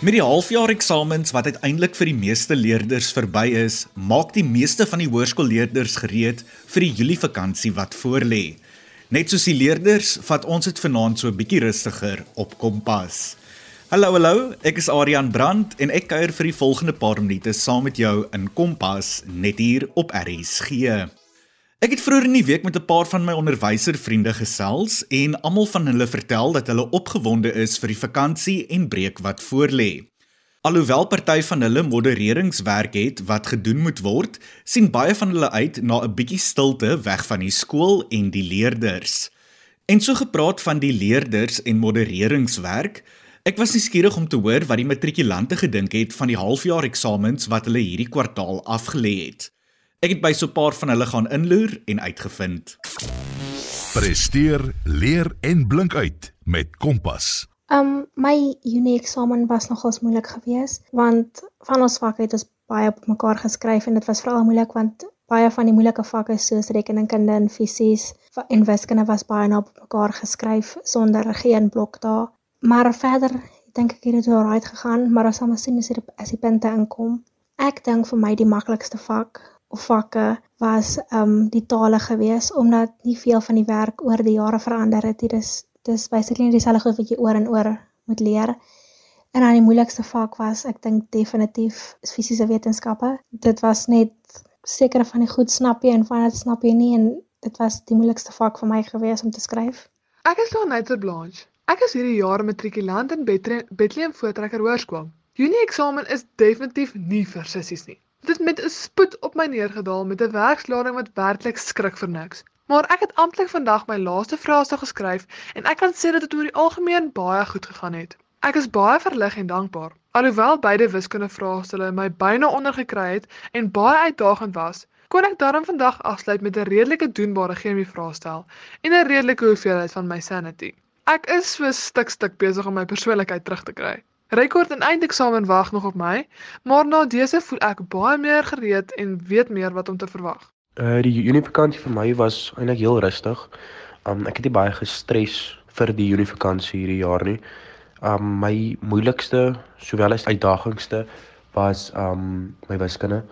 Met die halfjaar eksamens wat uiteindelik vir die meeste leerders verby is, maak die meeste van die hoërskoolleerders gereed vir die Julie vakansie wat voorlê. Net soos die leerders, vat ons dit vanaand so 'n bietjie rustiger op Kompas. Hallo hallo, ek is Adrian Brandt en ek kuier vir die volgende paar minute saam met jou in Kompas net hier op RSG. Ek het vroeër in die week met 'n paar van my onderwyservriende gesels en almal van hulle vertel dat hulle opgewonde is vir die vakansie en breek wat voorlê. Alhoewel party van hulle modereringswerk het wat gedoen moet word, sien baie van hulle uit na 'n bietjie stilte weg van die skool en die leerders. En so gepraat van die leerders en modereringswerk, ek was nuuskierig om te hoor wat die matrikulante gedink het van die halfjaar eksamens wat hulle hierdie kwartaal afgelê het. Ek het by so 'n paar van hulle gaan inloer en uitgevind. Presteer, leer en blink uit met Kompas. Um my Junie eksamen was nogals moeilik geweest want van ons vakke het ons baie op mekaar geskryf en dit was veral moeilik want baie van die moeilike vakke soos rekenkunde en fisies en wiskunde was baie na op mekaar geskryf sonder geen blok daar. Maar verder dink ek het dit alright gegaan, maar ons sal maar sien as dit as die punte inkom. Ek dink vir my die maklikste vak vakke was um die tale gewees omdat nie veel van die werk oor die jare verander het. Dit is dis basically net dieselfde goed wat jy oor en oor moet leer. En dan die moeilikste vak was ek dink definitief fisiese wetenskappe. Dit was net sekere van die goed snap jy en van dit snap jy nie en dit was die moeilikste vak vir my gewees om te skryf. Ek is Leonard Blanche. Ek is hierdie jaar matrikulant in Bethlehem Voortrekker Hoërskool. Junie eksamen is definitief nie vir sissies nie. Dit het met 'n spoed op my neergedaal met 'n werkslading wat werklik skrik vir niks. Maar ek het amptelik vandag my laaste vraestel geskryf en ek kan sê dat dit oor die algemeen baie goed gegaan het. Ek is baie verlig en dankbaar. Alhoewel beide wiskunde vraestelle my byna ondergekry het en baie uitdagend was, kon ek daarom vandag afsluit met 'n redelike doenbare chemie vraestel en 'n redelike hoeveelheid van my sanity. Ek is so stuk stuk besig om my persoonlikheid terug te kry. Rekord en eindeksamen wag nog op my, maar na dese voel ek baie meer gereed en weet meer wat om te verwag. Uh die Junie vakansie vir my was eintlik heel rustig. Um ek het nie baie gestres vir die Junie vakansie hierdie jaar nie. Um my moeilikste sowel as uitdagingste was um my wiskunde.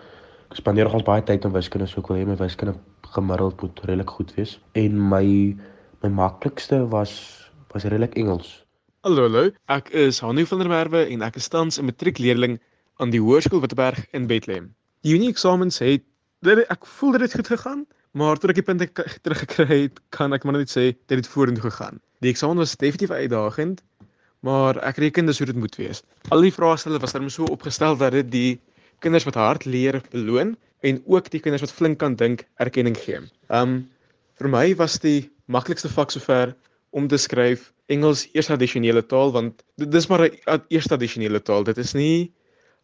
Ek spandeer nogals baie tyd op wiskunde, so ek wil hê my wiskunde gemiddeld moet redelik goed wees. En my my maklikste was was redelik Engels. Hallo hallo, ek is Hannu van der Merwe en ek is tans 'n matriekleerling aan die Hoërskool Witberg in Bethlehem. Die Junie eksamens het dit ek voel dit het goed gegaan, maar toe ek die punte teruggekry het, kan ek maar net sê dit het vorentoe gegaan. Die eksamen was definitief uitdagend, maar ek reken dis hoe dit moet wees. Al die vraestelle was dan so opgestel dat dit die kinders wat hard leer beloon en ook die kinders wat flink kan dink erkenning gee. Um vir my was die maklikste vak sover om te skryf Engels eerste addisionele taal want dit is maar 'n eerste addisionele taal. Dit is nie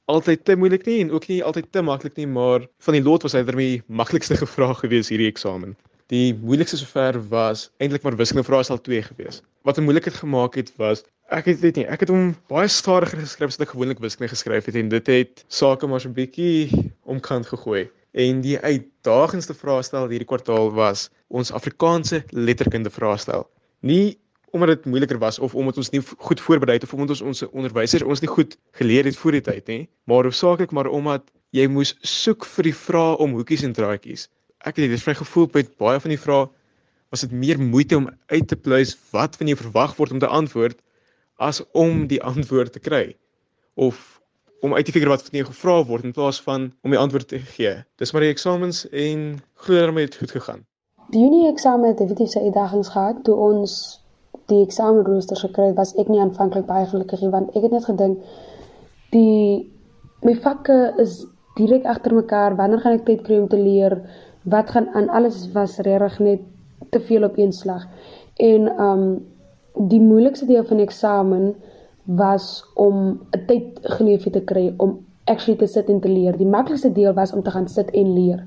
altyd te moeilik nie en ook nie altyd te maklik nie, maar van die lot was hy daarmee maklikste gevra gewees hierdie eksamen. Die moeilikste sover was eintlik maar wiskunde vraestel 2 gewees. Wat 'n moeilikheid gemaak het was ek het dit nie, ek het hom baie stadiger geskryf as ek gewoonlik wiskunde geskryf het en dit het sake maar so 'n bietjie omkant gegooi. En die uitdagendste vraestel hierdie kwartaal was ons Afrikaanse letterkunde vraestel nie omdat dit moeiliker was of omdat ons nie goed voorberei het of omdat ons ons onderwysers ons nie goed geleer het voor die tyd nie, maar hoofsaaklik maar omdat jy moes soek vir die vrae om hoekies en draadjies. Ek het dit vir my gevoel met baie van die vrae was dit meer moeite om uit te pleis wat van jou verwag word om te antwoord as om die antwoord te kry of om uit te figure wat van jou gevra word in plaas van om die antwoord te gee. Dis maar die eksamens en glo daarmee het goed gegaan. Die Junie eksamen het definitief sy uitdagings gehad. Toe ons die eksamenrooster gekry het, was ek nie aanvanklik baie gelukkig nie want ek het net gedink die my vakke is direk agter mekaar. Wanneer gaan ek tyd kry om te leer? Wat gaan aan alles was regtig net te veel op een slag. En um die moeilikste deel van die eksamen was om 'n tyd geleef te kry om actually te sit en te leer. Die maklikste deel was om te gaan sit en leer.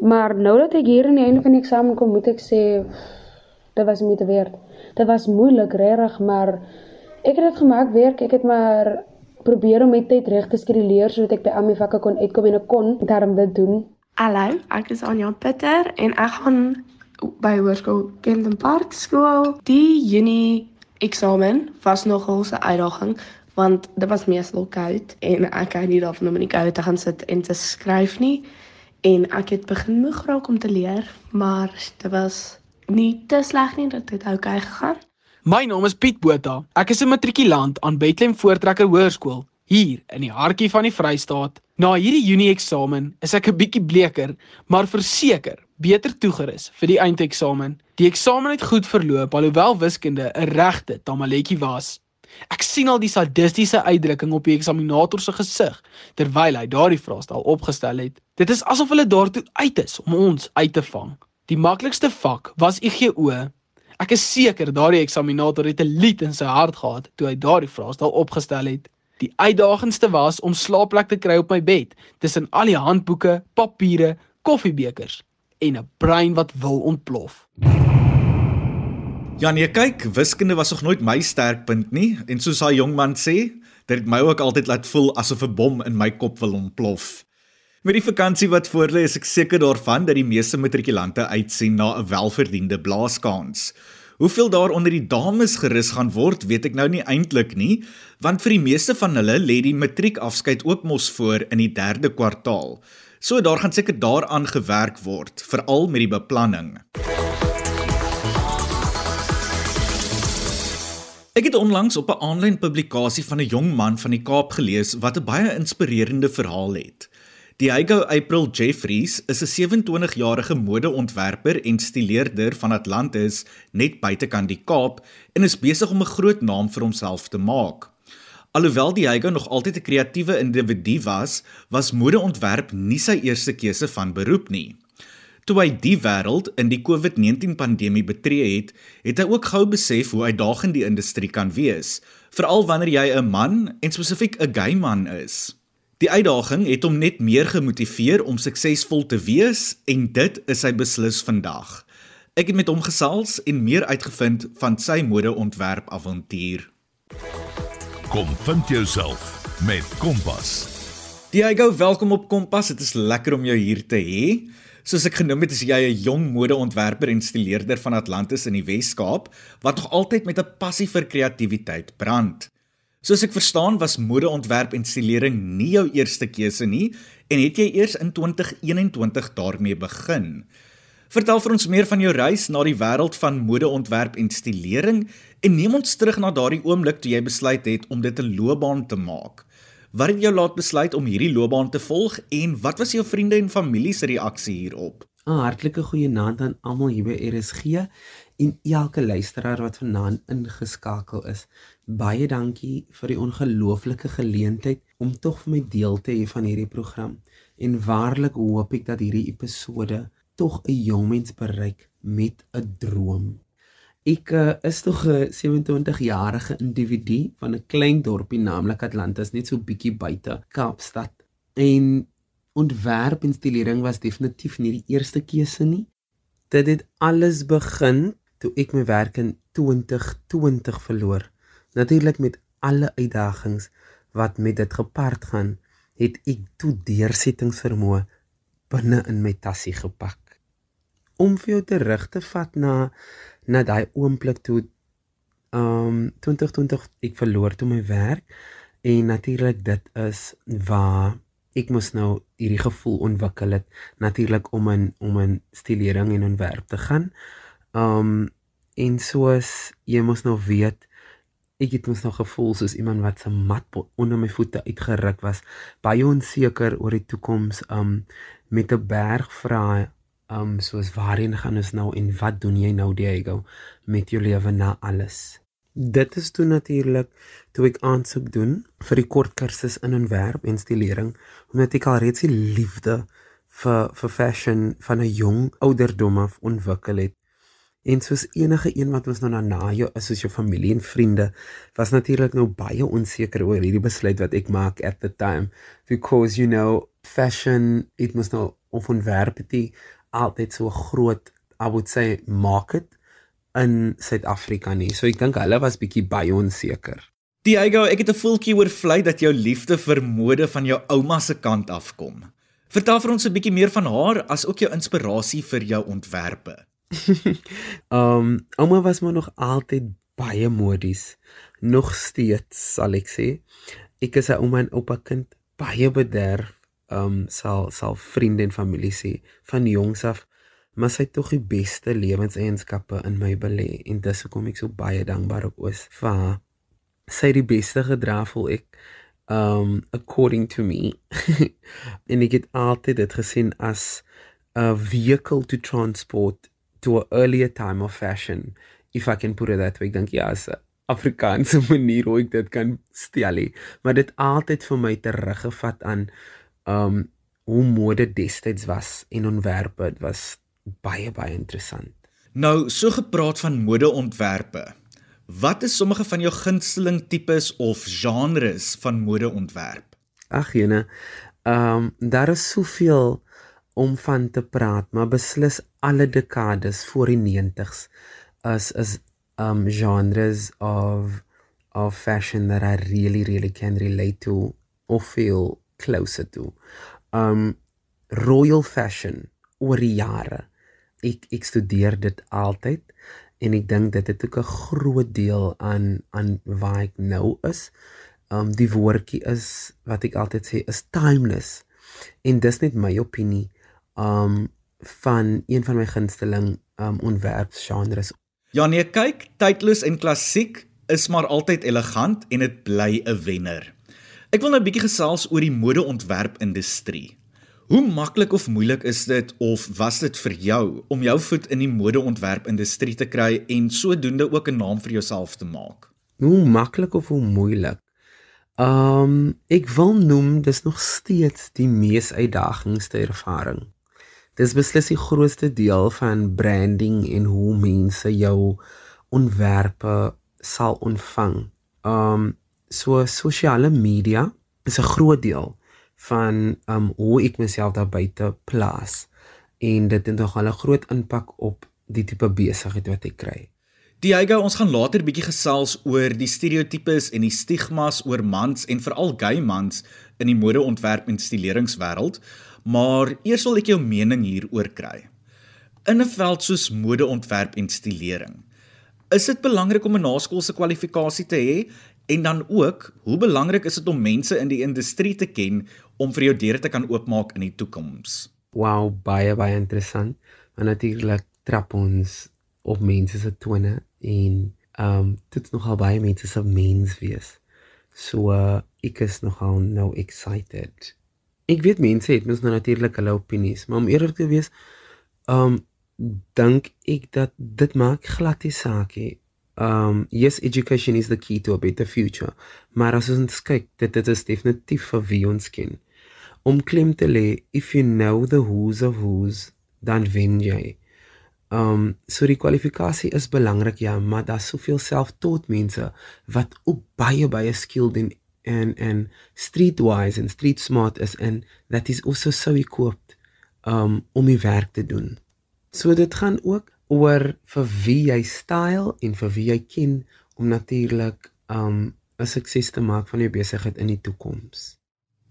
Maar nou dat ek hier aan die einde van die eksamen kom, moet ek sê dit was moeite werd. Dit was moeilik, regtig, maar ek het dit gemaak werk. Ek het maar probeer om my tyd reg te skeduleer sodat ek by al my vakke kon uitkom en ek kon daarom dit doen. Hallo, ek is Anja Pieter en ek gaan by Hoërskool Kempton Park skool. Die Junie eksamen was nogal 'n uitdaging want dit was meestal koud en ek hou nie daarvan om in die koue te gaan sit en te skryf nie en ek het begin moeg raak om te leer, maar dit was nie te sleg nie, dit het oukei gegaan. My naam is Piet Botha. Ek is 'n matrikulant aan Bethlehem Voortrekker Hoërskool hier in die hartjie van die Vrystaat. Na hierdie Junie eksamen is ek 'n bietjie bleker, maar verseker beter toegerus vir die eindeksamen. Die eksamen het goed verloop alhoewel wiskunde 'n regte tamaletjie was. Ek sien al die sadistiese uitdrukking op die eksaminator se gesig terwyl hy daardie vraestel opgestel het. Dit is asof hulle daartoe uit is om ons uit te vang. Die maklikste vak was IGO. Ek is seker daardie eksaminator het 'n lied in sy hart gehad toe hy daardie vraestel opgestel het. Die uitdagendste was om slaapplek te kry op my bed tussen al die handboeke, papiere, koffiebekers en 'n brein wat wil ontplof. Ja nee, kyk, wiskunde was nog nooit my sterkpunt nie en soos daai jong man sê, dit het my ook altyd laat voel asof 'n bom in my kop wil ontplof. Met die vakansie wat voorlê, is ek seker daarvan dat die meeste matrikulante uitsien na 'n welverdiende blaaskans. Hoeveel daar onder die dames gerus gaan word, weet ek nou nie eintlik nie, want vir die meeste van hulle lê die matriekafskeid ook mos voor in die 3de kwartaal. So daar gaan seker daaraan gewerk word, veral met die beplanning. Ek het onlangs op 'n aanlyn publikasie van 'n jong man van die Kaap gelees wat 'n baie inspirerende verhaal het. Diego April Jeffries is 'n 27-jarige modeontwerper en stileerder van Atlantis net buitekant die Kaap en is besig om 'n groot naam vir homself te maak. Alhoewel Diego nog altyd 'n kreatiewe individu was, was modeontwerp nie sy eerste keuse van beroep nie. Toe hy die wêreld in die COVID-19 pandemie betree het, het hy ook gou besef hoe uitdagend die industrie kan wees, veral wanneer jy 'n man en spesifiek 'n gay man is. Die uitdaging het hom net meer gemotiveer om suksesvol te wees en dit is hy beslis vandag. Ek het met hom gesels en meer uitgevind van sy modeontwerp avontuur. Kom vind jouself met Kompas. Diego, welkom op Kompas. Dit is lekker om jou hier te hê. Soos ek genoem het, is jy 'n jong modeontwerper en stileerder van Atlantis in die Wes-Kaap wat nog altyd met 'n passie vir kreatiwiteit brand. Soos ek verstaan, was modeontwerp en stilering nie jou eerste keuse nie en het jy eers in 2021 daarmee begin. Vertel vir ons meer van jou reis na die wêreld van modeontwerp en stilering en neem ons terug na daardie oomblik toe jy besluit het om dit 'n loopbaan te maak. Wat het jou laat besluit om hierdie loopbaan te volg en wat was jou vriende en familie se reaksie hierop? 'n Hartlike goeienaand aan almal hier by RSG en elke luisteraar wat vanaand ingeskakel is. Baie dankie vir die ongelooflike geleentheid om tog vir my deel te hê van hierdie program. En waarlik hoop ek dat hierdie episode tog 'n jong mens bereik met 'n droom. Ek uh, is tog 'n 27-jarige individu van 'n klein dorpie naamlik Atlantis net so bietjie buite Kaapstad. En ontwerp en stilering was definitief nie die eerste keuse nie. Dit het alles begin toe ek my werk in 2020 verloor. Natuurlik met alle uitdagings wat met dit gepaard gaan, het ek toe deursettingsvermoë binne in my tassie gepak. Om vir jou terug te vat na na daai oomblik toe um 2020 ek verloor toe my werk en natuurlik dit is waar ek mos nou hierdie gevoel ontwikkel het natuurlik om in om in stilering en ontwerp te gaan. Um en soos jy mos nou weet ek het mos nog gevoel soos iemand wat se mat onder my voete uitgeruk was baie onseker oor die toekoms um met 'n berg vrae um soos waarheen gaan ons nou en wat doen jy nou Diego met jou lewe na alles. Dit is toe natuurlik toe ek aansoek doen vir die kort kursus in ontwerp en stilering omdat ek alreeds die liefde vir vir fashion van 'n jong ouderdom af ontwikkel het. En soos enige een wat ons nou na na jou is soos jou familie en vriende was natuurlik nou baie onseker oor hierdie besluit wat ek maak at the time because you know fashion it must nou of ontwerp dit altyd so groot I would say market in Suid-Afrika nie. So ek dink hulle was bietjie baie onseker. Diego, ek het 'n voeltjie oor vlei dat jou liefde vir mode van jou ouma se kant afkom. Vertel vir ons 'n bietjie meer van haar as ook jou inspirasie vir jou ontwerpe. Um ouma was maar nog altyd baie modies. nog steeds sal ek sê. Ek is 'n ouma en oupa kind, baie bederf. Um sal sal vriende en familie sê van jongs af, maar sy het tog die beste lewenseienskappe in my belê en dis hoekom ek so baie dankbaar is vir haar. Sy het die beste gedra voel ek um according to me. en ek het altyd dit gesien as a vehicle to transport to an earlier time of fashion if I can put it that way. Ek dink ja, is 'n Afrikaanse manier hoe ek dit kan stel nie, maar dit altyd vir my teruggevat aan um hoe mode destyds was en ontwerpe. Dit was baie baie interessant. Nou, so gepraat van modeontwerpe. Wat is sommige van jou gunsteling tipes of genres van modeontwerp? Ag jene, ehm um, daar is soveel om van te praat, maar beslis alle dekades voor die 90s as is um genres of of fashion that I really really can relate to or feel closer to. Um royal fashion oor die jare. Ek ek studeer dit altyd en ek dink dit het ook 'n groot deel aan aan waar ek nou is. Um die woordjie is wat ek altyd sê is timeless. En dis net my opinie um van een van my gunsteling um ontwerpsgenres. Ja nee, kyk, tydloos en klassiek is maar altyd elegant en dit bly 'n wenner. Ek wil nou 'n bietjie gesels oor die modeontwerpindustrie. Hoe maklik of moeilik is dit of was dit vir jou om jou voet in die modeontwerpindustrie te kry en sodoende ook 'n naam vir jouself te maak? Hoe maklik of hoe moeilik? Um ek wil noem dis nog steeds die mees uitdagingste ervaring. Dis beslis die grootste deel van branding en hoe mense jou ontwerpe sal ontvang. Um so sosiale media is 'n groot deel van um hoe ek myself daar buite plaas en dit het nogal 'n groot impak op die tipe besigheid wat ek kry. Diego, ons gaan later bietjie gesels oor die stereotypes en die stigmas oor mans en veral gay mans in die modeontwerp en stileringswêreld maar eers wil ek jou mening hieroor kry. In 'n veld soos modeontwerp en stilering, is dit belangrik om 'n naskoolse kwalifikasie te hê en dan ook, hoe belangrik is dit om mense in die industrie te ken om vir jou deure te kan oopmaak in die toekoms? Wow, baie baie interessant. En natuurlik trap ons op mense se tone en ehm um, dit is nogal baie mense se mens wees. So uh, ek is nogal nou excited ek weet mense het mens nou natuurlik hulle opinies, maar om eerlik te wees, um dink ek dat dit maak glad nie saak nie. Um yes, education is the key to a better future. Maar as ons kyk, dit dit is definitief vir wie ons ken. Om klem te lê, if you know the who's of who's, dan wen jy. Um so die kwalifikasie is belangrik ja, maar daar's soveel self-taught mense wat ook baie baie skilled en and and streetwise and street smart is and that is also so equipped um om die werk te doen. So dit gaan ook oor vir wie jy style en vir wie jy ken om natuurlik um 'n sukses te maak van jou besigheid in die toekoms.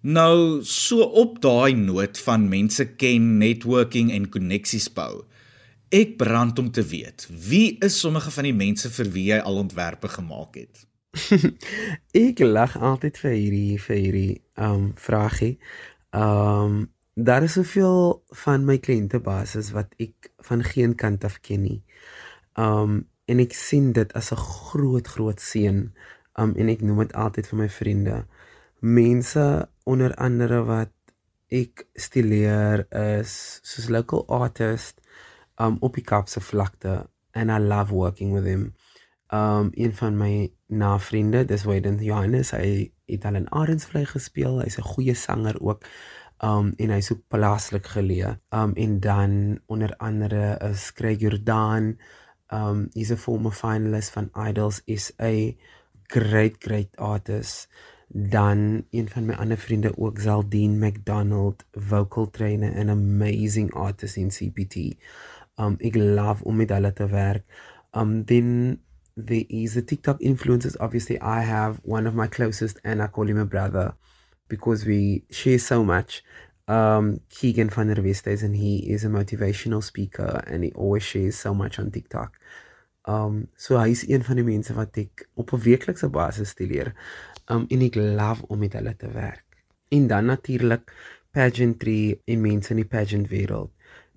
Nou so op daai noot van mense ken, networking en koneksies bou. Ek brand om te weet, wie is sommige van die mense vir wie jy al ontwerpe gemaak het? ek lag altyd vir hierdie vir hierdie um vragie. Um daar is soveel van my kliëntebasis wat ek van geen kant af ken nie. Um en ek sien dit as 'n groot groot seën. Um en ek noem dit altyd vir my vriende. Mense onder andere wat ek stileer is soos local artist um op die Kaapse vlakte and I love working with him. Um een van my na vriende, dis Wayden Johannes. Hy het al in Arendsvlei gespeel. Hy's 'n goeie sanger ook. Um en hy's ook plaaslik geleë. Um en dan onder andere is Craig Jordan. Um he's a former finalist van Idols is a great great artist. Dan een van my ander vriende ook Zaldine McDonald, vocal trainer and amazing artist in CPT. Um ek love om met hulle te werk. Um then there is a TikTok influencers. Obviously, I have one of my closest, and I call him a brother because we share so much. Um, Keegan van der Vestes, and he is a motivational speaker, and he always shares so much on TikTok. Um so hy's een van die mense wat ek op 'n weeklikse basis studeer. Um en ek love om met hulle te werk. En dan natuurlik pageantry en mense in die pageant wêreld.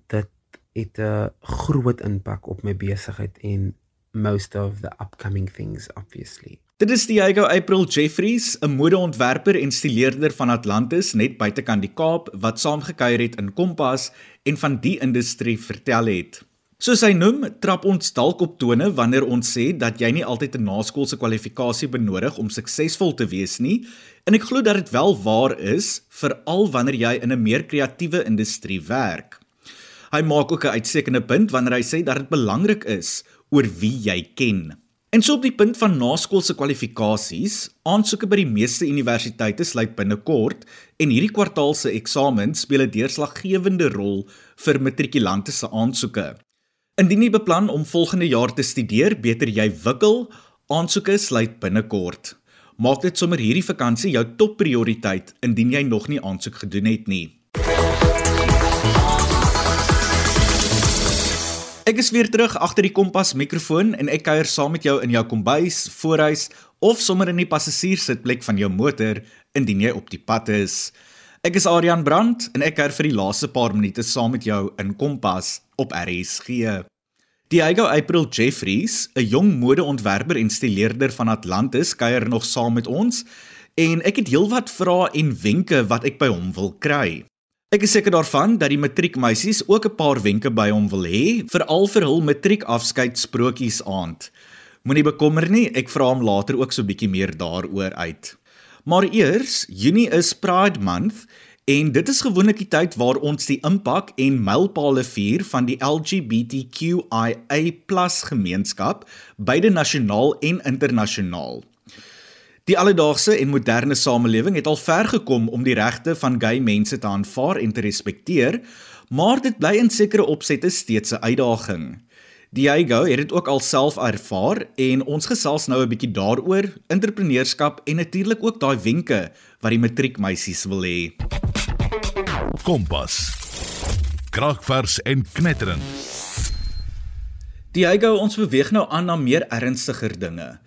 Dit het 'n groot impak op my besigheid en most of the upcoming things obviously. Dit is Diego April Jeffries, 'n modeontwerper en stileerder van Atlantis net buitekant die Kaap wat saamgekuier het in Kompas en van die industrie vertel het. Soos hy noem, trap ons dalk op tone wanneer ons sê dat jy nie altyd 'n naskoolse kwalifikasie benodig om suksesvol te wees nie, en ek glo dat dit wel waar is, veral wanneer jy in 'n meer kreatiewe industrie werk. Hy maak ook 'n uitstekende punt wanneer hy sê dat dit belangrik is oor wie jy ken. En so op die punt van naskoolse kwalifikasies, aansoeke by die meeste universiteite sluit binnekort en hierdie kwartaal se eksamen speel 'n deurslaggewende rol vir matrikulante se aansoeke. Indien jy beplan om volgende jaar te studeer, beter jy wikkel. Aansoeke sluit binnekort. Maak dit sommer hierdie vakansie jou topprioriteit indien jy nog nie aansoek gedoen het nie. Ek is weer terug agter die kompas mikrofoon en ek kuier saam met jou in jou kombuis, voorhuis of sommer in die passasierssitplek van jou motor indien jy op die pad is. Ek is Adrian Brandt en ek kuier vir die laaste paar minute saam met jou in Kompas op RSG. Diego April Jeffries, 'n jong modeontwerper en stileerder van Atlantis, kuier nog saam met ons en ek het heelwat vrae en wenke wat ek by hom wil kry. Ek is seker daarvan dat die matriekmeisies ook 'n paar wenke by hom wil hê, veral vir hul matriekafskeid sprokies aand. Moenie bekommer nie, ek vra hom later ook so 'n bietjie meer daaroor uit. Maar eers, Junie is Pride Month en dit is gewoonlik die tyd waar ons die impak en mylpale vier van die LGBTQIA+ gemeenskap, beide nasionaal en internasionaal. Die alledaagse en moderne samelewing het al ver gekom om die regte van gay mense te aanvaar en te respekteer, maar dit bly in sekere opsette steeds 'n uitdaging. Diego het dit ook alself ervaar en ons gesels nou 'n bietjie daaroor, entrepreneurskap en natuurlik ook daai wenke wat die matriekmeisies wil hê. Kompas. Kragvers en knetterend. Diego, ons beweeg nou aan na meer ernstiger dinge.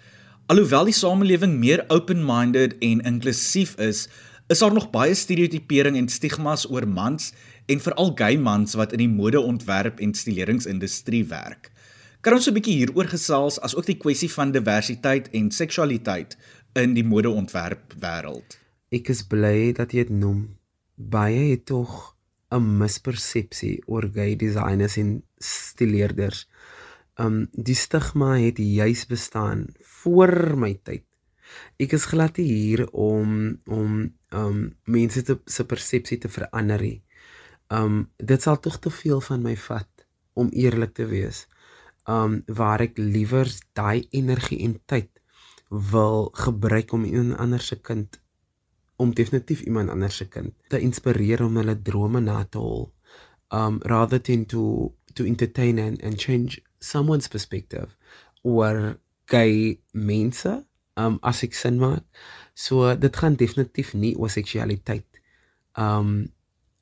Alhoewel die samelewing meer open-minded en inklusief is, is daar nog baie stereotipering en stigmas oor mans en veral gay mans wat in die modeontwerp en stileringsindustrie werk. Kan ons 'n bietjie hieroor gesels as ook die kwessie van diversiteit en seksualiteit in die modeontwerp wêreld? Ek is bly dat jy dit noem. Baie het tog 'n mispersepsie oor gay designers en stileerders. Um die stigma het juis bestaan voor my tyd. Ek is glad hier om om um mense te, se persepsie te verander. Um dit sal tog te veel van my vat om eerlik te wees um waar ek liewer daai energie en tyd wil gebruik om iemand anders se kind om definitief iemand anders se kind te inspireer om hulle drome na te hol um rather than to to entertain and, and change someone's perspective oor gay mense um as ek sin maak so dit gaan definitief nie oor seksualiteit um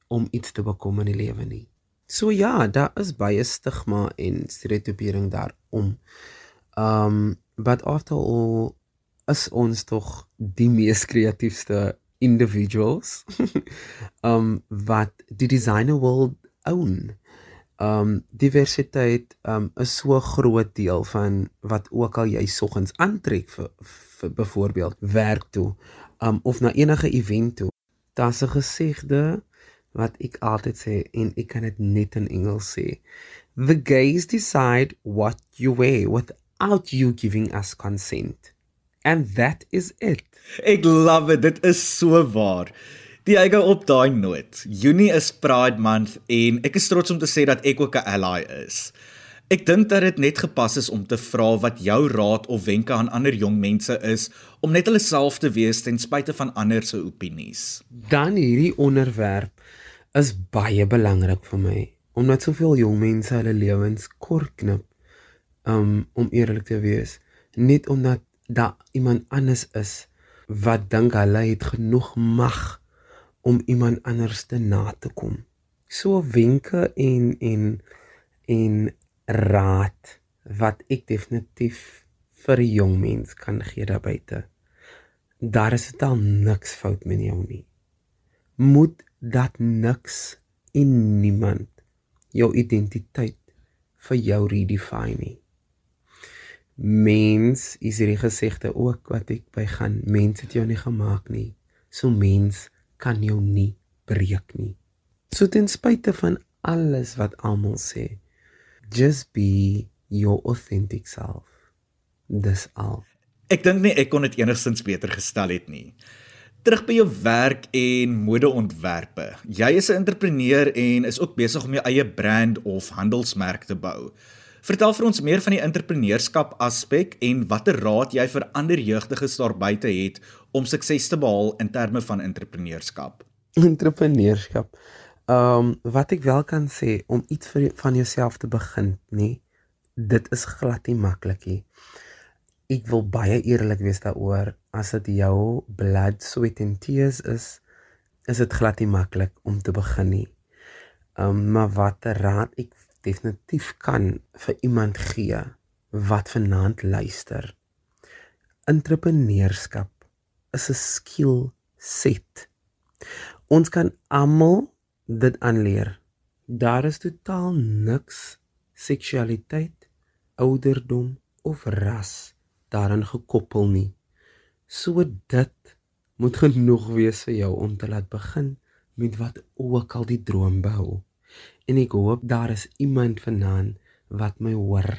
om iets te bekom in die lewe nie So ja, daar is baie stigma en stereotypering daarom. Um but after all is ons tog die mees kreatiefste individuals. um wat die designer world own. Um diversiteit um is so 'n groot deel van wat ook al jy soggens aantrek vir, vir byvoorbeeld werk toe um of na enige event toe. Daar's 'n gesegde wat ek altyd sê en ek kan dit net in Engels sê. The gays decide what you wear without you giving us consent. And that is it. Ek love it. Dit is so waar. Die eie op daai noot. Junie is Pride Month en ek is trots om te sê dat ek ook 'n ally is. Ek dink dat dit net gepas is om te vra wat jou raad of wenke aan ander jong mense is om net hulle self te wees ten spyte van ander se opinies. Dan hierdie onderwerp is baie belangrik vir my omdat soveel jong mense hulle lewens kort knip um, om eerlik te wees net omdat daar iemand anders is wat dink hulle het genoeg mag om iemand anders te na te kom so wenke en en en raad wat ek definitief vir 'n jong mens kan gee daar buite. Daar is totaal niks fout met jou nie. Moet dat niks en niemand jou identiteit vir jou redefine nie. Mens is hierdie gesegde ook wat ek by gaan. Mens het jou nie gemaak nie. So mens kan jou nie breek nie. So ten spyte van alles wat almal sê, just be your authentic self. Dis al. Ek dink nie ek kon dit enigstens beter gestel het nie. Terug by jou werk en modeontwerpe. Jy is 'n entrepreneur en is ook besig om jou eie brand of handelsmerk te bou. Vertel vir ons meer van die entrepreneurskap aspek en watter raad jy vir ander jeugdiges daar buite het om sukses te behaal in terme van entrepreneurskap. Entrepreneurskap. Ehm um, wat ek wel kan sê om iets vir van jouself te begin, nê? Dit is glad nie maklik nie. Ek wil baie eerlik wees daaroor. As dit jou blood, sweat and tears is, is dit glad nie maklik om te begin nie. Ehm um, maar wat raad ek definitief kan vir iemand gee wat vanaand luister. Entrepreneurskap is 'n skill set. Ons kan almal dit aanleer. Daar is totaal niks seksualiteit, ouderdom of ras daaraan gekoppel nie. So dit moet genoeg wees vir jou om te laat begin met wat ook al die droom behou en ek hoop daar is iemand vanaand wat my hoor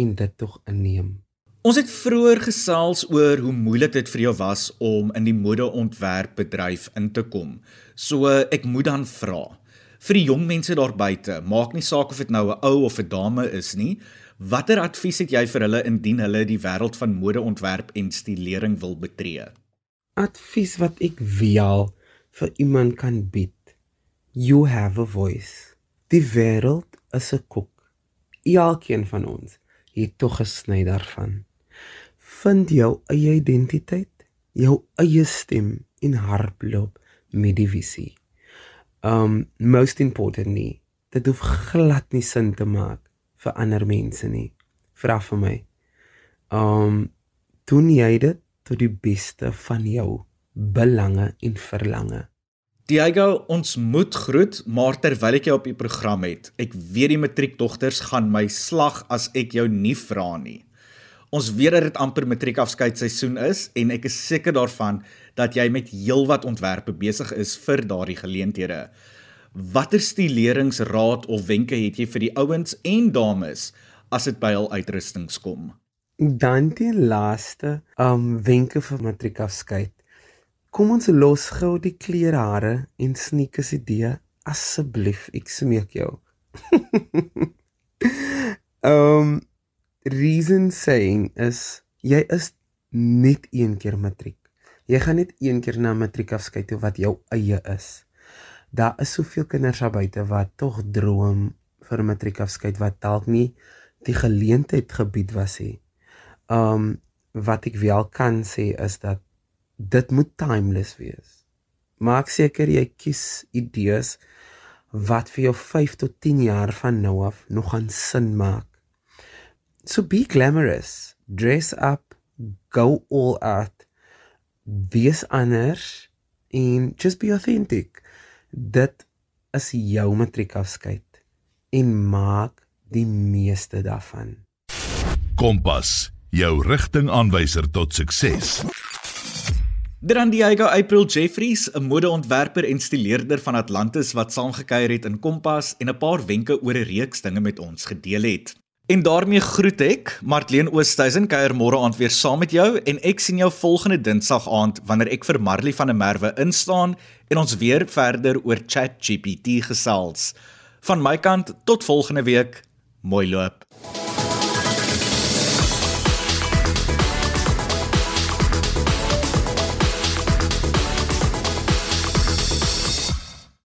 en dit tog inneem. Ons het vroeër gesels oor hoe moeilik dit vir jou was om in die modeontwerpbedryf in te kom. So ek moet dan vra vir die jong mense daar buite, maak nie saak of dit nou 'n ou of 'n dame is nie, watter advies het jy vir hulle indien hulle die wêreld van modeontwerp en stilering wil betree? Advies wat ek wel vir iemand kan bied. You have a voice. Die wêreld is 'n koek. Elkeen van ons het tog gesny daarvan. Vind jou eie identiteit, jou eie stem en hardloop met die visie. Um most importantly, dit hoef glad nie sin te maak vir ander mense nie. Vra vir my. Um doen jy dit tot die beste van jou belange en verlange? Diego, ons moet groet, maar terwyl ek jou op die program het, ek weet die matriekdogters gaan my slag as ek jou nie vra nie. Ons weet dat dit amper matriekafskeidsseisoen is en ek is seker daarvan dat jy met heelwat ontwerpe besig is vir daardie geleenthede. Watter stileringsraad of wenke het jy vir die ouens en dames as dit by hul uitrustings kom? Dan die laaste um wenke vir matriekafskeid Kom ons los gou die kleerhare en sneakers idee asseblief, ek smeek jou. um reason saying is jy is net een keer matriek. Jy gaan net een keer na matriek afskeid toe wat jou eie is. Daar is soveel kinders daar buite wat tog droom vir matriek afskeid wat dalk nie die geleentheid gebied was nie. Um wat ek wel kan sê is dat dit moet timeless wees. Maak seker jy kies idees wat vir jou 5 tot 10 jaar van nou af nog gaan sin maak. So be glamorous, dress up, go all out. Wees anders en just be authentic. Dit is jou matriekafskeid en maak die meeste daarvan. Kompas, jou rigtingaanwyser tot sukses. Dan Diego April Jeffries, 'n modeontwerper en stileerder van Atlantis wat saamgekyer het in Kompas en 'n paar wenke oor 'n reeks dinge met ons gedeel het. En daarmee groet ek Martleen Oosthuizen kuier môre aand weer saam met jou en ek sien jou volgende Dinsdag aand wanneer ek vir Marley van der Merwe instaan en ons weer verder oor ChatGPT gesels. Van my kant tot volgende week. Mooi loop.